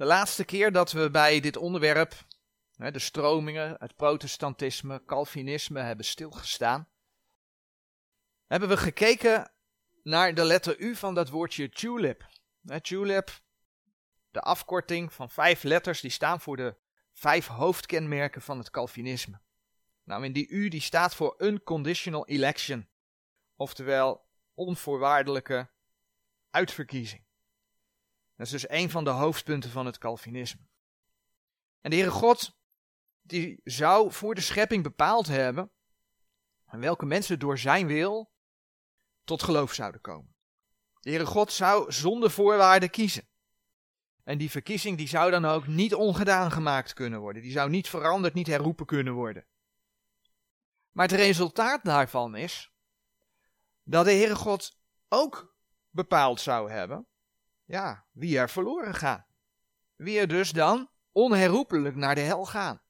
De laatste keer dat we bij dit onderwerp, de stromingen, het protestantisme, Calvinisme hebben stilgestaan, hebben we gekeken naar de letter U van dat woordje tulip. Tulip, de afkorting van vijf letters, die staan voor de vijf hoofdkenmerken van het Calvinisme. Nou, in die U die staat voor unconditional election, oftewel onvoorwaardelijke uitverkiezing. Dat is dus een van de hoofdpunten van het Calvinisme. En de Heere God, die zou voor de schepping bepaald hebben welke mensen door zijn wil tot geloof zouden komen. De Heere God zou zonder voorwaarden kiezen. En die verkiezing die zou dan ook niet ongedaan gemaakt kunnen worden. Die zou niet veranderd, niet herroepen kunnen worden. Maar het resultaat daarvan is dat de Heere God ook bepaald zou hebben ja, wie er verloren gaan. Wie er dus dan onherroepelijk naar de hel gaan.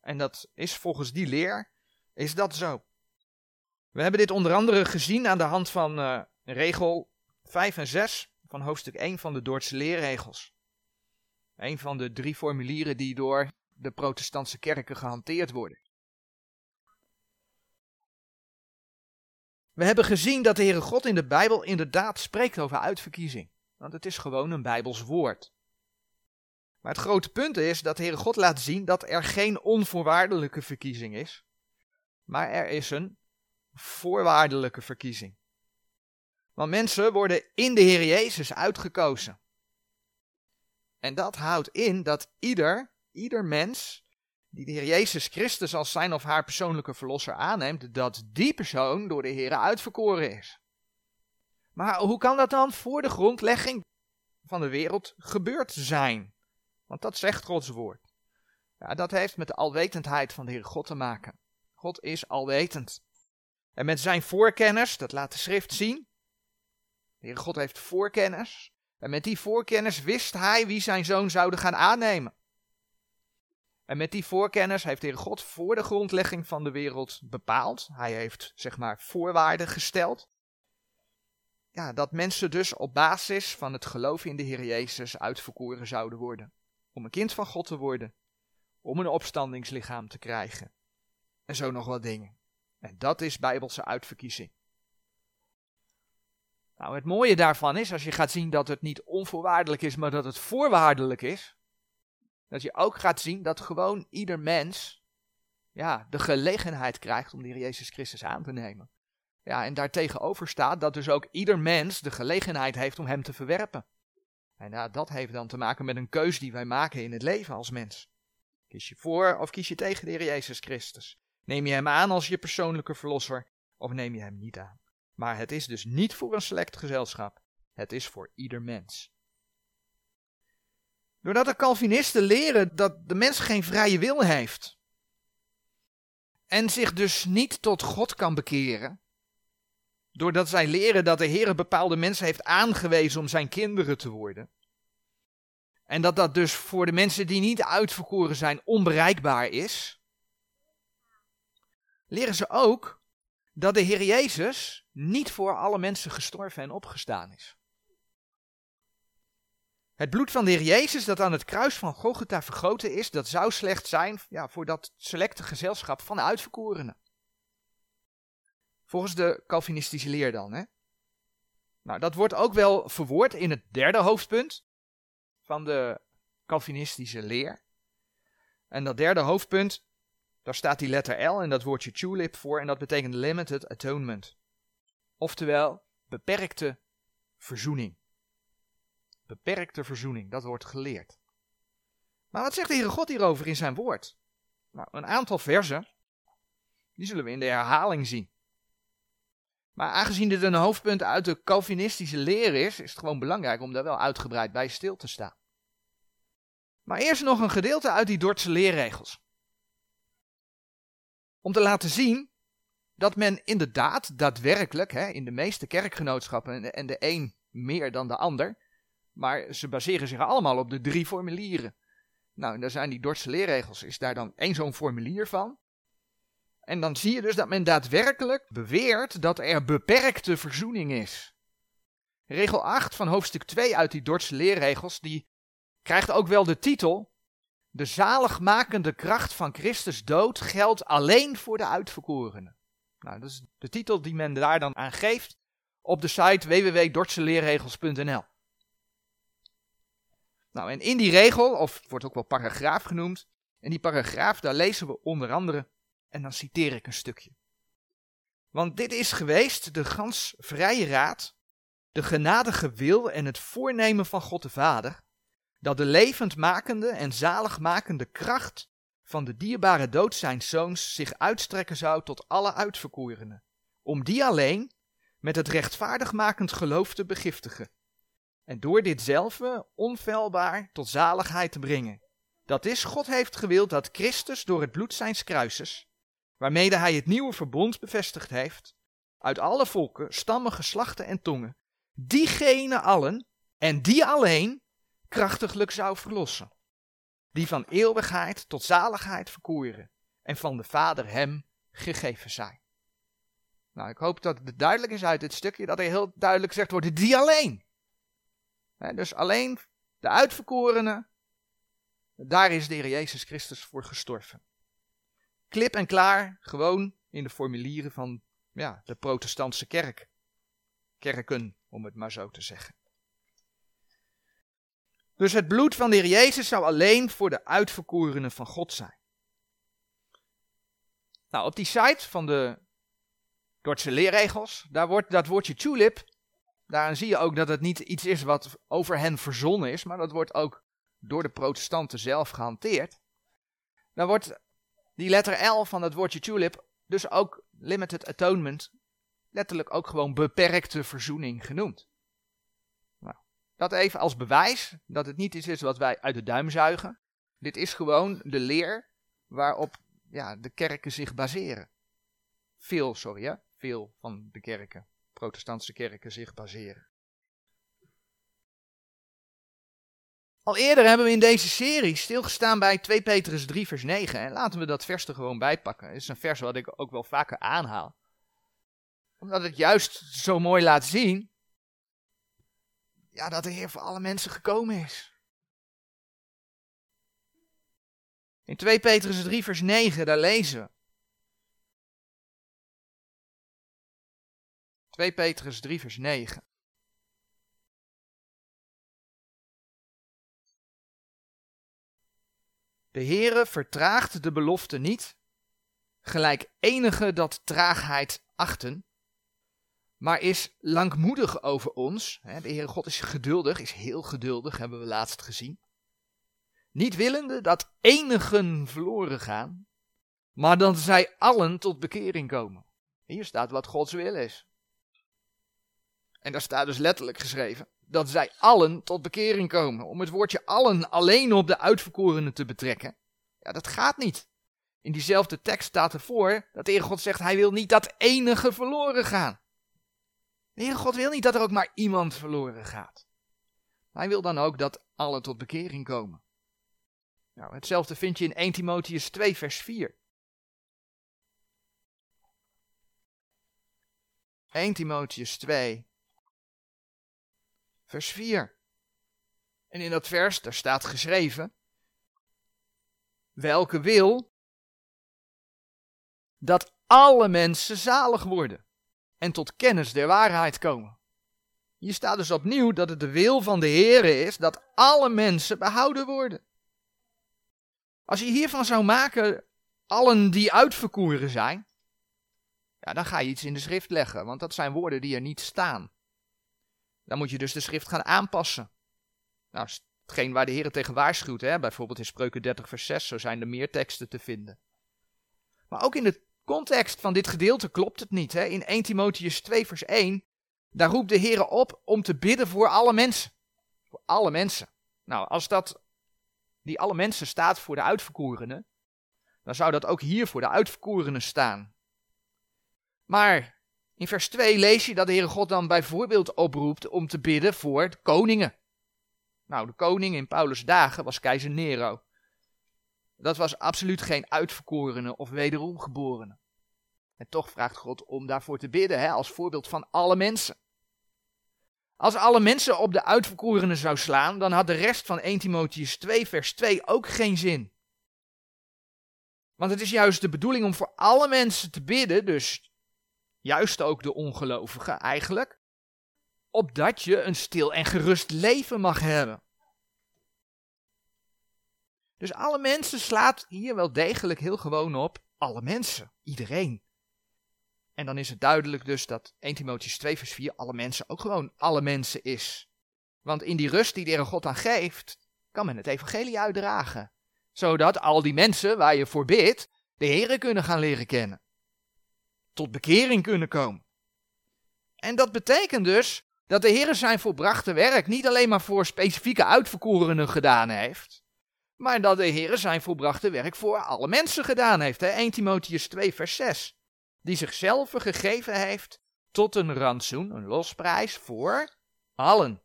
En dat is volgens die leer, is dat zo. We hebben dit onder andere gezien aan de hand van uh, regel 5 en 6 van hoofdstuk 1 van de Dordtse leerregels. Een van de drie formulieren die door de protestantse kerken gehanteerd worden. We hebben gezien dat de Heere God in de Bijbel inderdaad spreekt over uitverkiezing. Want het is gewoon een Bijbels woord. Maar het grote punt is dat de Heere God laat zien dat er geen onvoorwaardelijke verkiezing is. Maar er is een voorwaardelijke verkiezing. Want mensen worden in de Heer Jezus uitgekozen. En dat houdt in dat ieder, ieder mens die de Heer Jezus Christus als zijn of haar persoonlijke verlosser aanneemt, dat die persoon door de Heer uitverkoren is. Maar hoe kan dat dan voor de grondlegging van de wereld gebeurd zijn? Want dat zegt Gods woord. Ja, dat heeft met de alwetendheid van de Heer God te maken. God is alwetend. En met zijn voorkennis, dat laat de schrift zien. De Heer God heeft voorkennis. En met die voorkennis wist hij wie zijn zoon zouden gaan aannemen. En met die voorkennis heeft de Heer God voor de grondlegging van de wereld bepaald. Hij heeft, zeg maar, voorwaarden gesteld ja, dat mensen dus op basis van het geloof in de Heer Jezus uitverkoren zouden worden. Om een kind van God te worden. Om een opstandingslichaam te krijgen. En zo nog wat dingen. En dat is bijbelse uitverkiezing. Nou, het mooie daarvan is, als je gaat zien dat het niet onvoorwaardelijk is, maar dat het voorwaardelijk is, dat je ook gaat zien dat gewoon ieder mens ja, de gelegenheid krijgt om de Heer Jezus Christus aan te nemen. Ja, en daartegenover staat dat dus ook ieder mens de gelegenheid heeft om hem te verwerpen. En ja, dat heeft dan te maken met een keus die wij maken in het leven als mens. Kies je voor of kies je tegen de Heer Jezus Christus? Neem je hem aan als je persoonlijke verlosser of neem je hem niet aan? Maar het is dus niet voor een select gezelschap. Het is voor ieder mens. Doordat de Calvinisten leren dat de mens geen vrije wil heeft en zich dus niet tot God kan bekeren, Doordat zij leren dat de Heer bepaalde mensen heeft aangewezen om zijn kinderen te worden. En dat dat dus voor de mensen die niet uitverkoren zijn onbereikbaar is. Leren ze ook dat de Heer Jezus niet voor alle mensen gestorven en opgestaan is. Het bloed van de Heer Jezus dat aan het kruis van Golgotha vergoten is, dat zou slecht zijn ja, voor dat selecte gezelschap van uitverkorenen. Volgens de Calvinistische leer dan. Hè? Nou, dat wordt ook wel verwoord in het derde hoofdpunt van de Calvinistische leer. En dat derde hoofdpunt, daar staat die letter L en dat woordje tulip voor en dat betekent limited atonement. Oftewel, beperkte verzoening. Beperkte verzoening, dat wordt geleerd. Maar wat zegt de Heere God hierover in zijn woord? Nou, een aantal versen, die zullen we in de herhaling zien. Maar aangezien dit een hoofdpunt uit de Calvinistische leer is, is het gewoon belangrijk om daar wel uitgebreid bij stil te staan. Maar eerst nog een gedeelte uit die Dordtse leerregels. Om te laten zien dat men inderdaad daadwerkelijk, hè, in de meeste kerkgenootschappen, en de een meer dan de ander, maar ze baseren zich allemaal op de drie formulieren. Nou, en daar zijn die Dordtse leerregels, is daar dan één zo'n formulier van. En dan zie je dus dat men daadwerkelijk beweert dat er beperkte verzoening is. Regel 8 van hoofdstuk 2 uit die Dordtse leerregels, die krijgt ook wel de titel De zaligmakende kracht van Christus dood geldt alleen voor de uitverkorenen. Nou, dat is de titel die men daar dan aan geeft op de site www.dortseleerregels.nl. Nou, en in die regel, of wordt ook wel paragraaf genoemd, en die paragraaf, daar lezen we onder andere, en dan citeer ik een stukje. Want dit is geweest de gans vrije raad, de genadige wil en het voornemen van God de Vader, dat de levendmakende en zaligmakende kracht van de dierbare dood zijn zoons zich uitstrekken zou tot alle uitverkorenen, om die alleen met het rechtvaardigmakend geloof te begiftigen, en door ditzelfde onfeilbaar tot zaligheid te brengen. Dat is, God heeft gewild dat Christus door het bloed zijns kruises, waarmede hij het nieuwe verbond bevestigd heeft, uit alle volken, stammen, geslachten en tongen, diegene allen en die alleen krachtiglijk zou verlossen, die van eeuwigheid tot zaligheid verkoeren en van de Vader hem gegeven zijn. Nou, ik hoop dat het duidelijk is uit dit stukje dat er heel duidelijk gezegd wordt, die alleen. dus alleen de uitverkorenen, daar is de Heer Jezus Christus voor gestorven. Klip en klaar, gewoon in de formulieren van ja, de protestantse kerk. Kerken, om het maar zo te zeggen. Dus het bloed van de Heer Jezus zou alleen voor de uitverkorenen van God zijn. Nou, op die site van de Dordtse leerregels, daar wordt dat woordje tulip, daarin zie je ook dat het niet iets is wat over hen verzonnen is, maar dat wordt ook door de protestanten zelf gehanteerd. Dan wordt die letter L van het woordje tulip dus ook limited atonement, letterlijk ook gewoon beperkte verzoening genoemd. Nou, dat even als bewijs dat het niet iets is wat wij uit de duim zuigen. Dit is gewoon de leer waarop ja, de kerken zich baseren. Veel, sorry hè, veel van de kerken, protestantse kerken, zich baseren. Al eerder hebben we in deze serie stilgestaan bij 2 Petrus 3 vers 9 en laten we dat vers er gewoon bij pakken. Het is een vers wat ik ook wel vaker aanhaal. Omdat het juist zo mooi laat zien ja, dat de Heer voor alle mensen gekomen is. In 2 Petrus 3 vers 9 daar lezen we 2 Petrus 3 vers 9. De Heere vertraagt de belofte niet, gelijk enige dat traagheid achten, maar is langmoedig over ons. De Heere God is geduldig, is heel geduldig, hebben we laatst gezien. Niet willende dat enigen verloren gaan, maar dat zij allen tot bekering komen. Hier staat wat Gods wil is. En daar staat dus letterlijk geschreven dat zij allen tot bekering komen. Om het woordje allen alleen op de uitverkorenen te betrekken. Ja, dat gaat niet. In diezelfde tekst staat ervoor dat de Heer God zegt, hij wil niet dat enige verloren gaan. De Heer God wil niet dat er ook maar iemand verloren gaat. Hij wil dan ook dat allen tot bekering komen. Nou, hetzelfde vind je in 1 Timotheus 2 vers 4. 1 Timotheus 2 vers 4. En in dat vers, daar staat geschreven, welke wil dat alle mensen zalig worden en tot kennis der waarheid komen. Hier staat dus opnieuw dat het de wil van de Heer is dat alle mensen behouden worden. Als je hiervan zou maken, allen die uitverkoren zijn, ja, dan ga je iets in de schrift leggen, want dat zijn woorden die er niet staan. Dan moet je dus de schrift gaan aanpassen. Nou, hetgeen waar de Heer tegen waarschuwt, hè? bijvoorbeeld in Spreuken 30 vers 6, zo zijn er meer teksten te vinden. Maar ook in de context van dit gedeelte klopt het niet. Hè? In 1 Timotheus 2 vers 1, daar roept de Heer op om te bidden voor alle mensen. Voor alle mensen. Nou, als dat, die alle mensen staat voor de uitverkorenen, dan zou dat ook hier voor de uitverkorenen staan. Maar in vers 2 lees je dat de Heere God dan bijvoorbeeld oproept om te bidden voor de koningen. Nou, de koning in Paulus' dagen was keizer Nero. Dat was absoluut geen uitverkorene of wederomgeborene. En toch vraagt God om daarvoor te bidden, hè, als voorbeeld van alle mensen. Als alle mensen op de uitverkorenen zou slaan, dan had de rest van 1 Timotheus 2 vers 2 ook geen zin. Want het is juist de bedoeling om voor alle mensen te bidden, dus juist ook de ongelovigen eigenlijk, opdat je een stil en gerust leven mag hebben. Dus alle mensen slaat hier wel degelijk heel gewoon op alle mensen, iedereen. En dan is het duidelijk dus dat 1 Timotheus 2 vers 4 alle mensen ook gewoon alle mensen is. Want in die rust die de Heer God aan geeft, kan men het evangelie uitdragen. Zodat al die mensen waar je voor bidt, de Heer kunnen gaan leren kennen. Tot bekering kunnen komen. En dat betekent dus dat de Heer zijn volbrachte werk niet alleen maar voor specifieke uitverkorenen gedaan heeft, maar dat de Heer zijn volbrachte werk voor alle mensen gedaan heeft. Hè? 1 Timotheus 2 vers 6 die zichzelf gegeven heeft tot een rantsoen, een losprijs voor allen,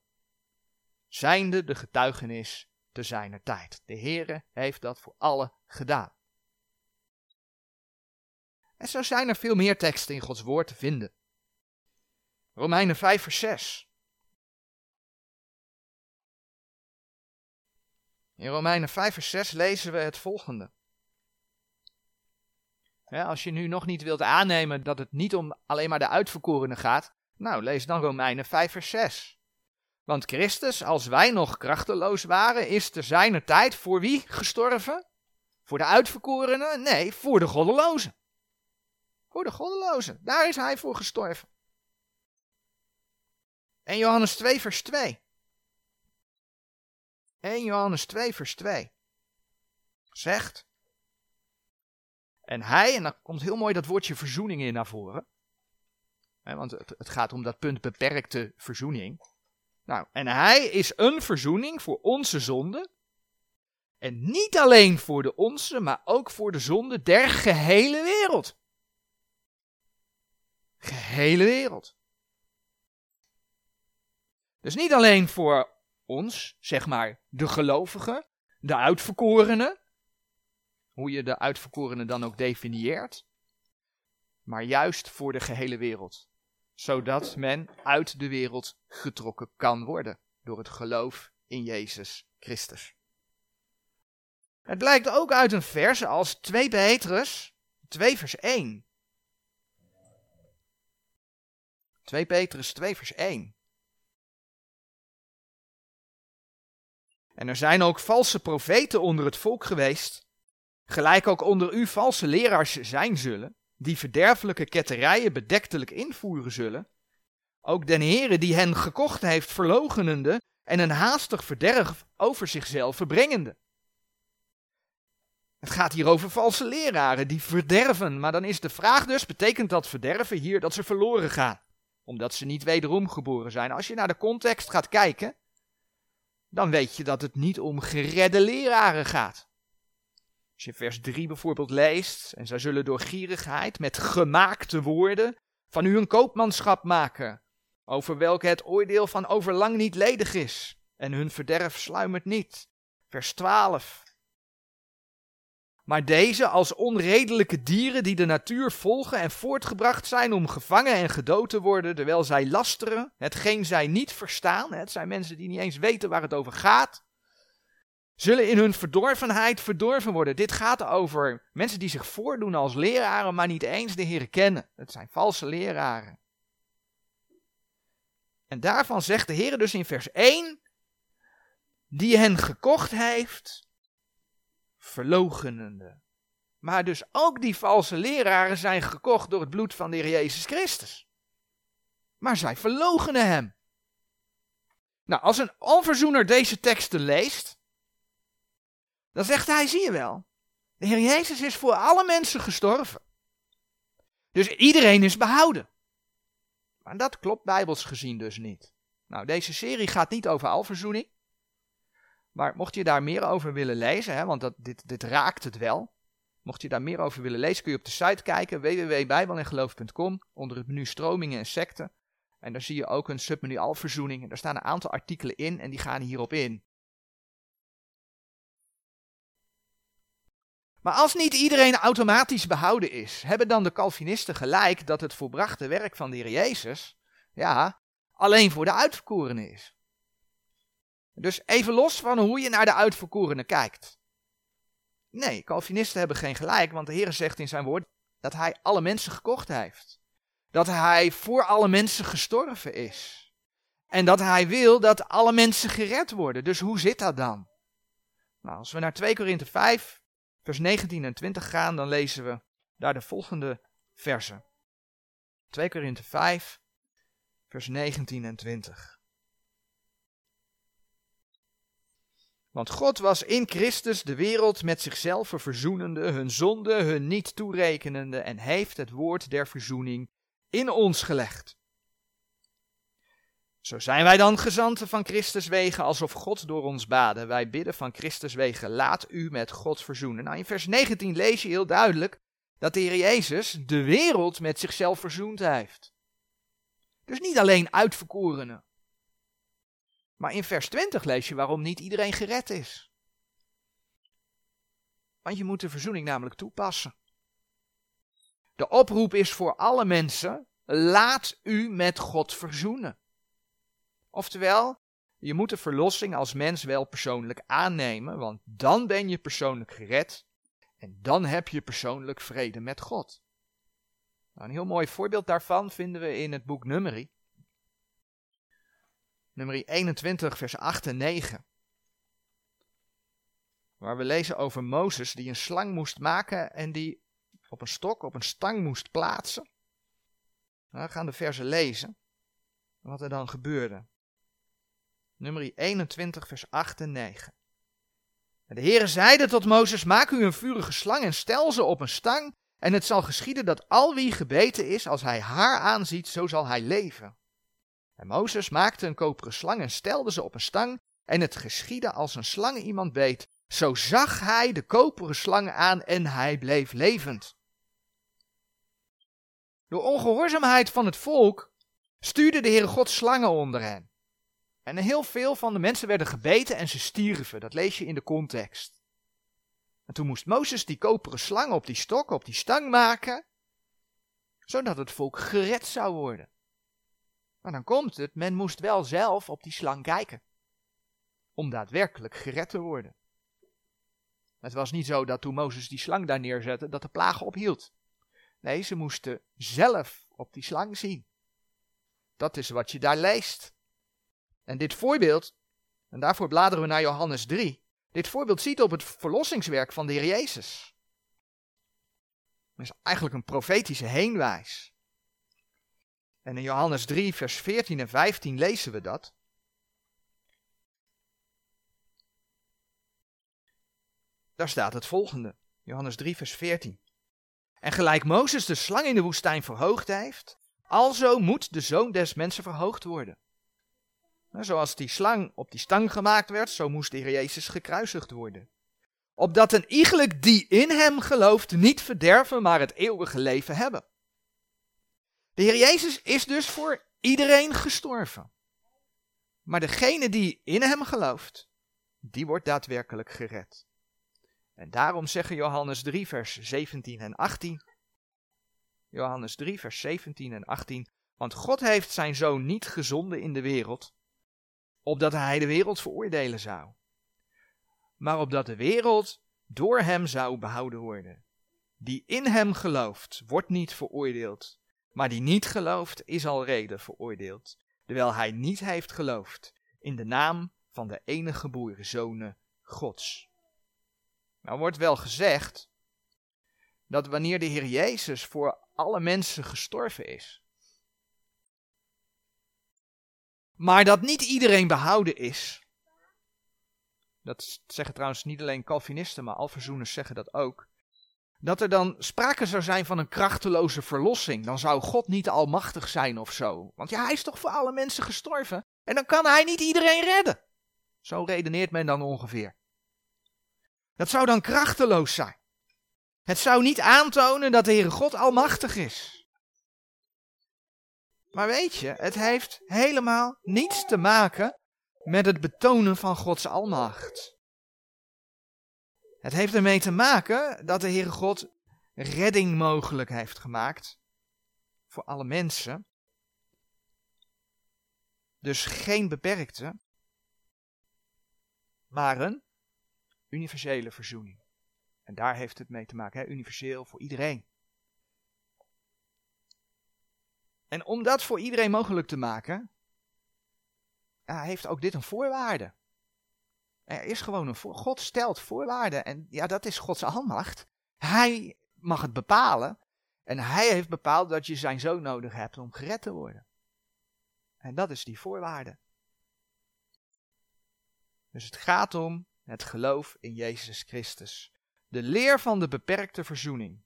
zijnde de getuigenis te zijner tijd. De Heere heeft dat voor allen gedaan. En zo zijn er veel meer teksten in Gods woord te vinden. Romeinen 5 vers 6. In Romeinen 5 vers 6 lezen we het volgende als je nu nog niet wilt aannemen dat het niet om alleen maar de uitverkorenen gaat, nou lees dan Romeinen 5 vers 6. Want Christus, als wij nog krachteloos waren, is te zijner tijd voor wie gestorven? Voor de uitverkorenen? Nee, voor de goddelozen. Voor de goddelozen. Daar is hij voor gestorven. En Johannes 2 vers 2. 1 Johannes 2 vers 2 zegt, en hij, en dan komt heel mooi dat woordje verzoening in naar voren. want het, het gaat om dat punt beperkte verzoening. Nou, en hij is een verzoening voor onze zonde. En niet alleen voor de onze, maar ook voor de zonde der gehele wereld. Gehele wereld. Dus niet alleen voor ons, zeg maar, de gelovigen, de uitverkorenen, hoe je de uitverkorenen dan ook definieert, maar juist voor de gehele wereld, zodat men uit de wereld getrokken kan worden door het geloof in Jezus Christus. Het blijkt ook uit een vers als 2 Petrus 2 vers 1. 2 Petrus 2 vers 1. En er zijn ook valse profeten onder het volk geweest, Gelijk ook onder u valse leraars zijn zullen, die verderfelijke ketterijen bedektelijk invoeren zullen. Ook den Heere die hen gekocht heeft verlogenende en een haastig verderf over zichzelf verbrengende. Het gaat hier over valse leraren die verderven, maar dan is de vraag dus, betekent dat verderven hier dat ze verloren gaan? Omdat ze niet wederom geboren zijn. Als je naar de context gaat kijken, dan weet je dat het niet om geredde leraren gaat. Als je vers 3 bijvoorbeeld leest, en zij zullen door gierigheid met gemaakte woorden van u een koopmanschap maken, over welke het oordeel van overlang niet ledig is, en hun verderf sluimert niet. Vers 12. Maar deze als onredelijke dieren die de natuur volgen en voortgebracht zijn om gevangen en gedood te worden, terwijl zij lasteren, hetgeen zij niet verstaan, het zijn mensen die niet eens weten waar het over gaat, zullen in hun verdorvenheid verdorven worden. Dit gaat over mensen die zich voordoen als leraren, maar niet eens de Heer kennen. Het zijn valse leraren. En daarvan zegt de Heer dus in vers 1, die hen gekocht heeft, verlogenende. Maar dus ook die valse leraren zijn gekocht door het bloed van de Heer Jezus Christus. Maar zij verlogenen hem. Nou, als een onverzoener deze teksten leest, dan zegt hij, zie je wel, de Heer Jezus is voor alle mensen gestorven. Dus iedereen is behouden. Maar dat klopt bijbels gezien dus niet. Nou, deze serie gaat niet over alverzoening. Maar mocht je daar meer over willen lezen, hè, want dat, dit, dit raakt het wel. Mocht je daar meer over willen lezen, kun je op de site kijken, www.bijbelengeloof.com, onder het menu stromingen en secten. En daar zie je ook een submenu alverzoening. En daar staan een aantal artikelen in en die gaan hierop in. Maar als niet iedereen automatisch behouden is, hebben dan de Calvinisten gelijk dat het volbrachte werk van de Heer Jezus, ja, alleen voor de uitverkorenen is. Dus even los van hoe je naar de uitverkorenen kijkt. Nee, Calvinisten hebben geen gelijk, want de Heer zegt in zijn woord dat hij alle mensen gekocht heeft. Dat hij voor alle mensen gestorven is. En dat hij wil dat alle mensen gered worden. Dus hoe zit dat dan? Nou, als we naar 2 Korinthe 5, vers 19 en 20 gaan, dan lezen we daar de volgende versen. 2 Korinthe 5, vers 19 en 20. Want God was in Christus de wereld met zichzelf verzoenende, hun zonde hun niet toerekenende en heeft het woord der verzoening in ons gelegd. Zo zijn wij dan gezanten van Christus wegen, alsof God door ons baden. Wij bidden van Christus wegen, laat u met God verzoenen. Nou, in vers 19 lees je heel duidelijk dat de Heer Jezus de wereld met zichzelf verzoend heeft. Dus niet alleen uitverkorenen. Maar in vers 20 lees je waarom niet iedereen gered is. Want je moet de verzoening namelijk toepassen. De oproep is voor alle mensen: laat u met God verzoenen. Oftewel, je moet de verlossing als mens wel persoonlijk aannemen, want dan ben je persoonlijk gered en dan heb je persoonlijk vrede met God. Nou, een heel mooi voorbeeld daarvan vinden we in het boek Numeri. Nummer 21, vers 8 en 9. Waar we lezen over Mozes die een slang moest maken en die op een stok, op een stang moest plaatsen. Nou, we gaan de versen lezen. Wat er dan gebeurde. Nummer 21, vers 8 en 9. En de Heere zeide tot Mozes, maak u een vurige slang en stel ze op een stang. En het zal geschieden dat al wie gebeten is, als hij haar aanziet, zo zal hij leven. En Mozes maakte een koperen slang en stelde ze op een stang. En het geschiedde als een slang iemand beet. Zo zag hij de koperen slang aan en hij bleef levend. Door ongehoorzaamheid van het volk stuurde de Heere God slangen onder hen. En heel veel van de mensen werden gebeten en ze stierven. Dat lees je in de context. En toen moest Mozes die koperen slang op die stok, op die stang maken, zodat het volk gered zou worden. Maar dan komt het, men moest wel zelf op die slang kijken. Om daadwerkelijk gered te worden. Het was niet zo dat toen Mozes die slang daar neerzette, dat de plaag ophield. Nee, ze moesten zelf op die slang zien. Dat is wat je daar leest. En dit voorbeeld, en daarvoor bladeren we naar Johannes 3. Dit voorbeeld ziet op het verlossingswerk van de Heer Jezus. Het is eigenlijk een profetische heenwijs. En in Johannes 3, vers 14 en 15 lezen we dat. Daar staat het volgende. Johannes 3, vers 14. En gelijk Mozes de slang in de woestijn verhoogd heeft, alzo moet de zoon des mensen verhoogd worden. Nou, zoals die slang op die stang gemaakt werd, zo moest de Heer Jezus gekruisigd worden. Opdat een iegelijk die in hem gelooft niet verderven, maar het eeuwige leven hebben. De Heer Jezus is dus voor iedereen gestorven. Maar degene die in hem gelooft, die wordt daadwerkelijk gered. En daarom zeggen Johannes 3, vers 17 en 18. Johannes 3, vers 17 en 18. Want God heeft zijn zoon niet gezonden in de wereld, opdat hij de wereld veroordelen zou, maar opdat de wereld door hem zou behouden worden. Die in hem gelooft, wordt niet veroordeeld, maar die niet gelooft, is al reden veroordeeld, terwijl hij niet heeft geloofd in de naam van de enige geboren zonen Gods. Nou wordt wel gezegd dat wanneer de Heer Jezus voor alle mensen gestorven is, maar dat niet iedereen behouden is, dat zeggen trouwens niet alleen Calvinisten, maar Alverzoeners zeggen dat ook, dat er dan sprake zou zijn van een krachteloze verlossing. Dan zou God niet almachtig zijn of zo. Want ja, hij is toch voor alle mensen gestorven. En dan kan hij niet iedereen redden. Zo redeneert men dan ongeveer. Dat zou dan krachteloos zijn. Het zou niet aantonen dat de Heere God almachtig is. Maar weet je, het heeft helemaal niets te maken met het betonen van Gods almacht. Het heeft ermee te maken dat de Heere God redding mogelijk heeft gemaakt voor alle mensen. Dus geen beperkte, maar een universele verzoening. En daar heeft het mee te maken, hè? universeel voor iedereen. En om dat voor iedereen mogelijk te maken, ja, heeft ook dit een voorwaarde. Er is gewoon een voor. God stelt voorwaarden. En ja, dat is Gods almacht. Hij mag het bepalen. En hij heeft bepaald dat je zijn zoon nodig hebt om gered te worden. En dat is die voorwaarde. Dus het gaat om het geloof in Jezus Christus. De leer van de beperkte verzoening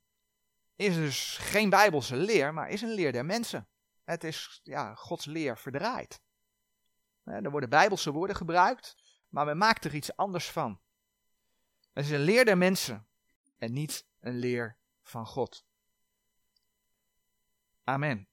is dus geen bijbelse leer, maar is een leer der mensen. Het is ja, Gods leer verdraaid. Er worden bijbelse woorden gebruikt, maar men maakt er iets anders van. Het is een leer der mensen en niet een leer van God. Amen.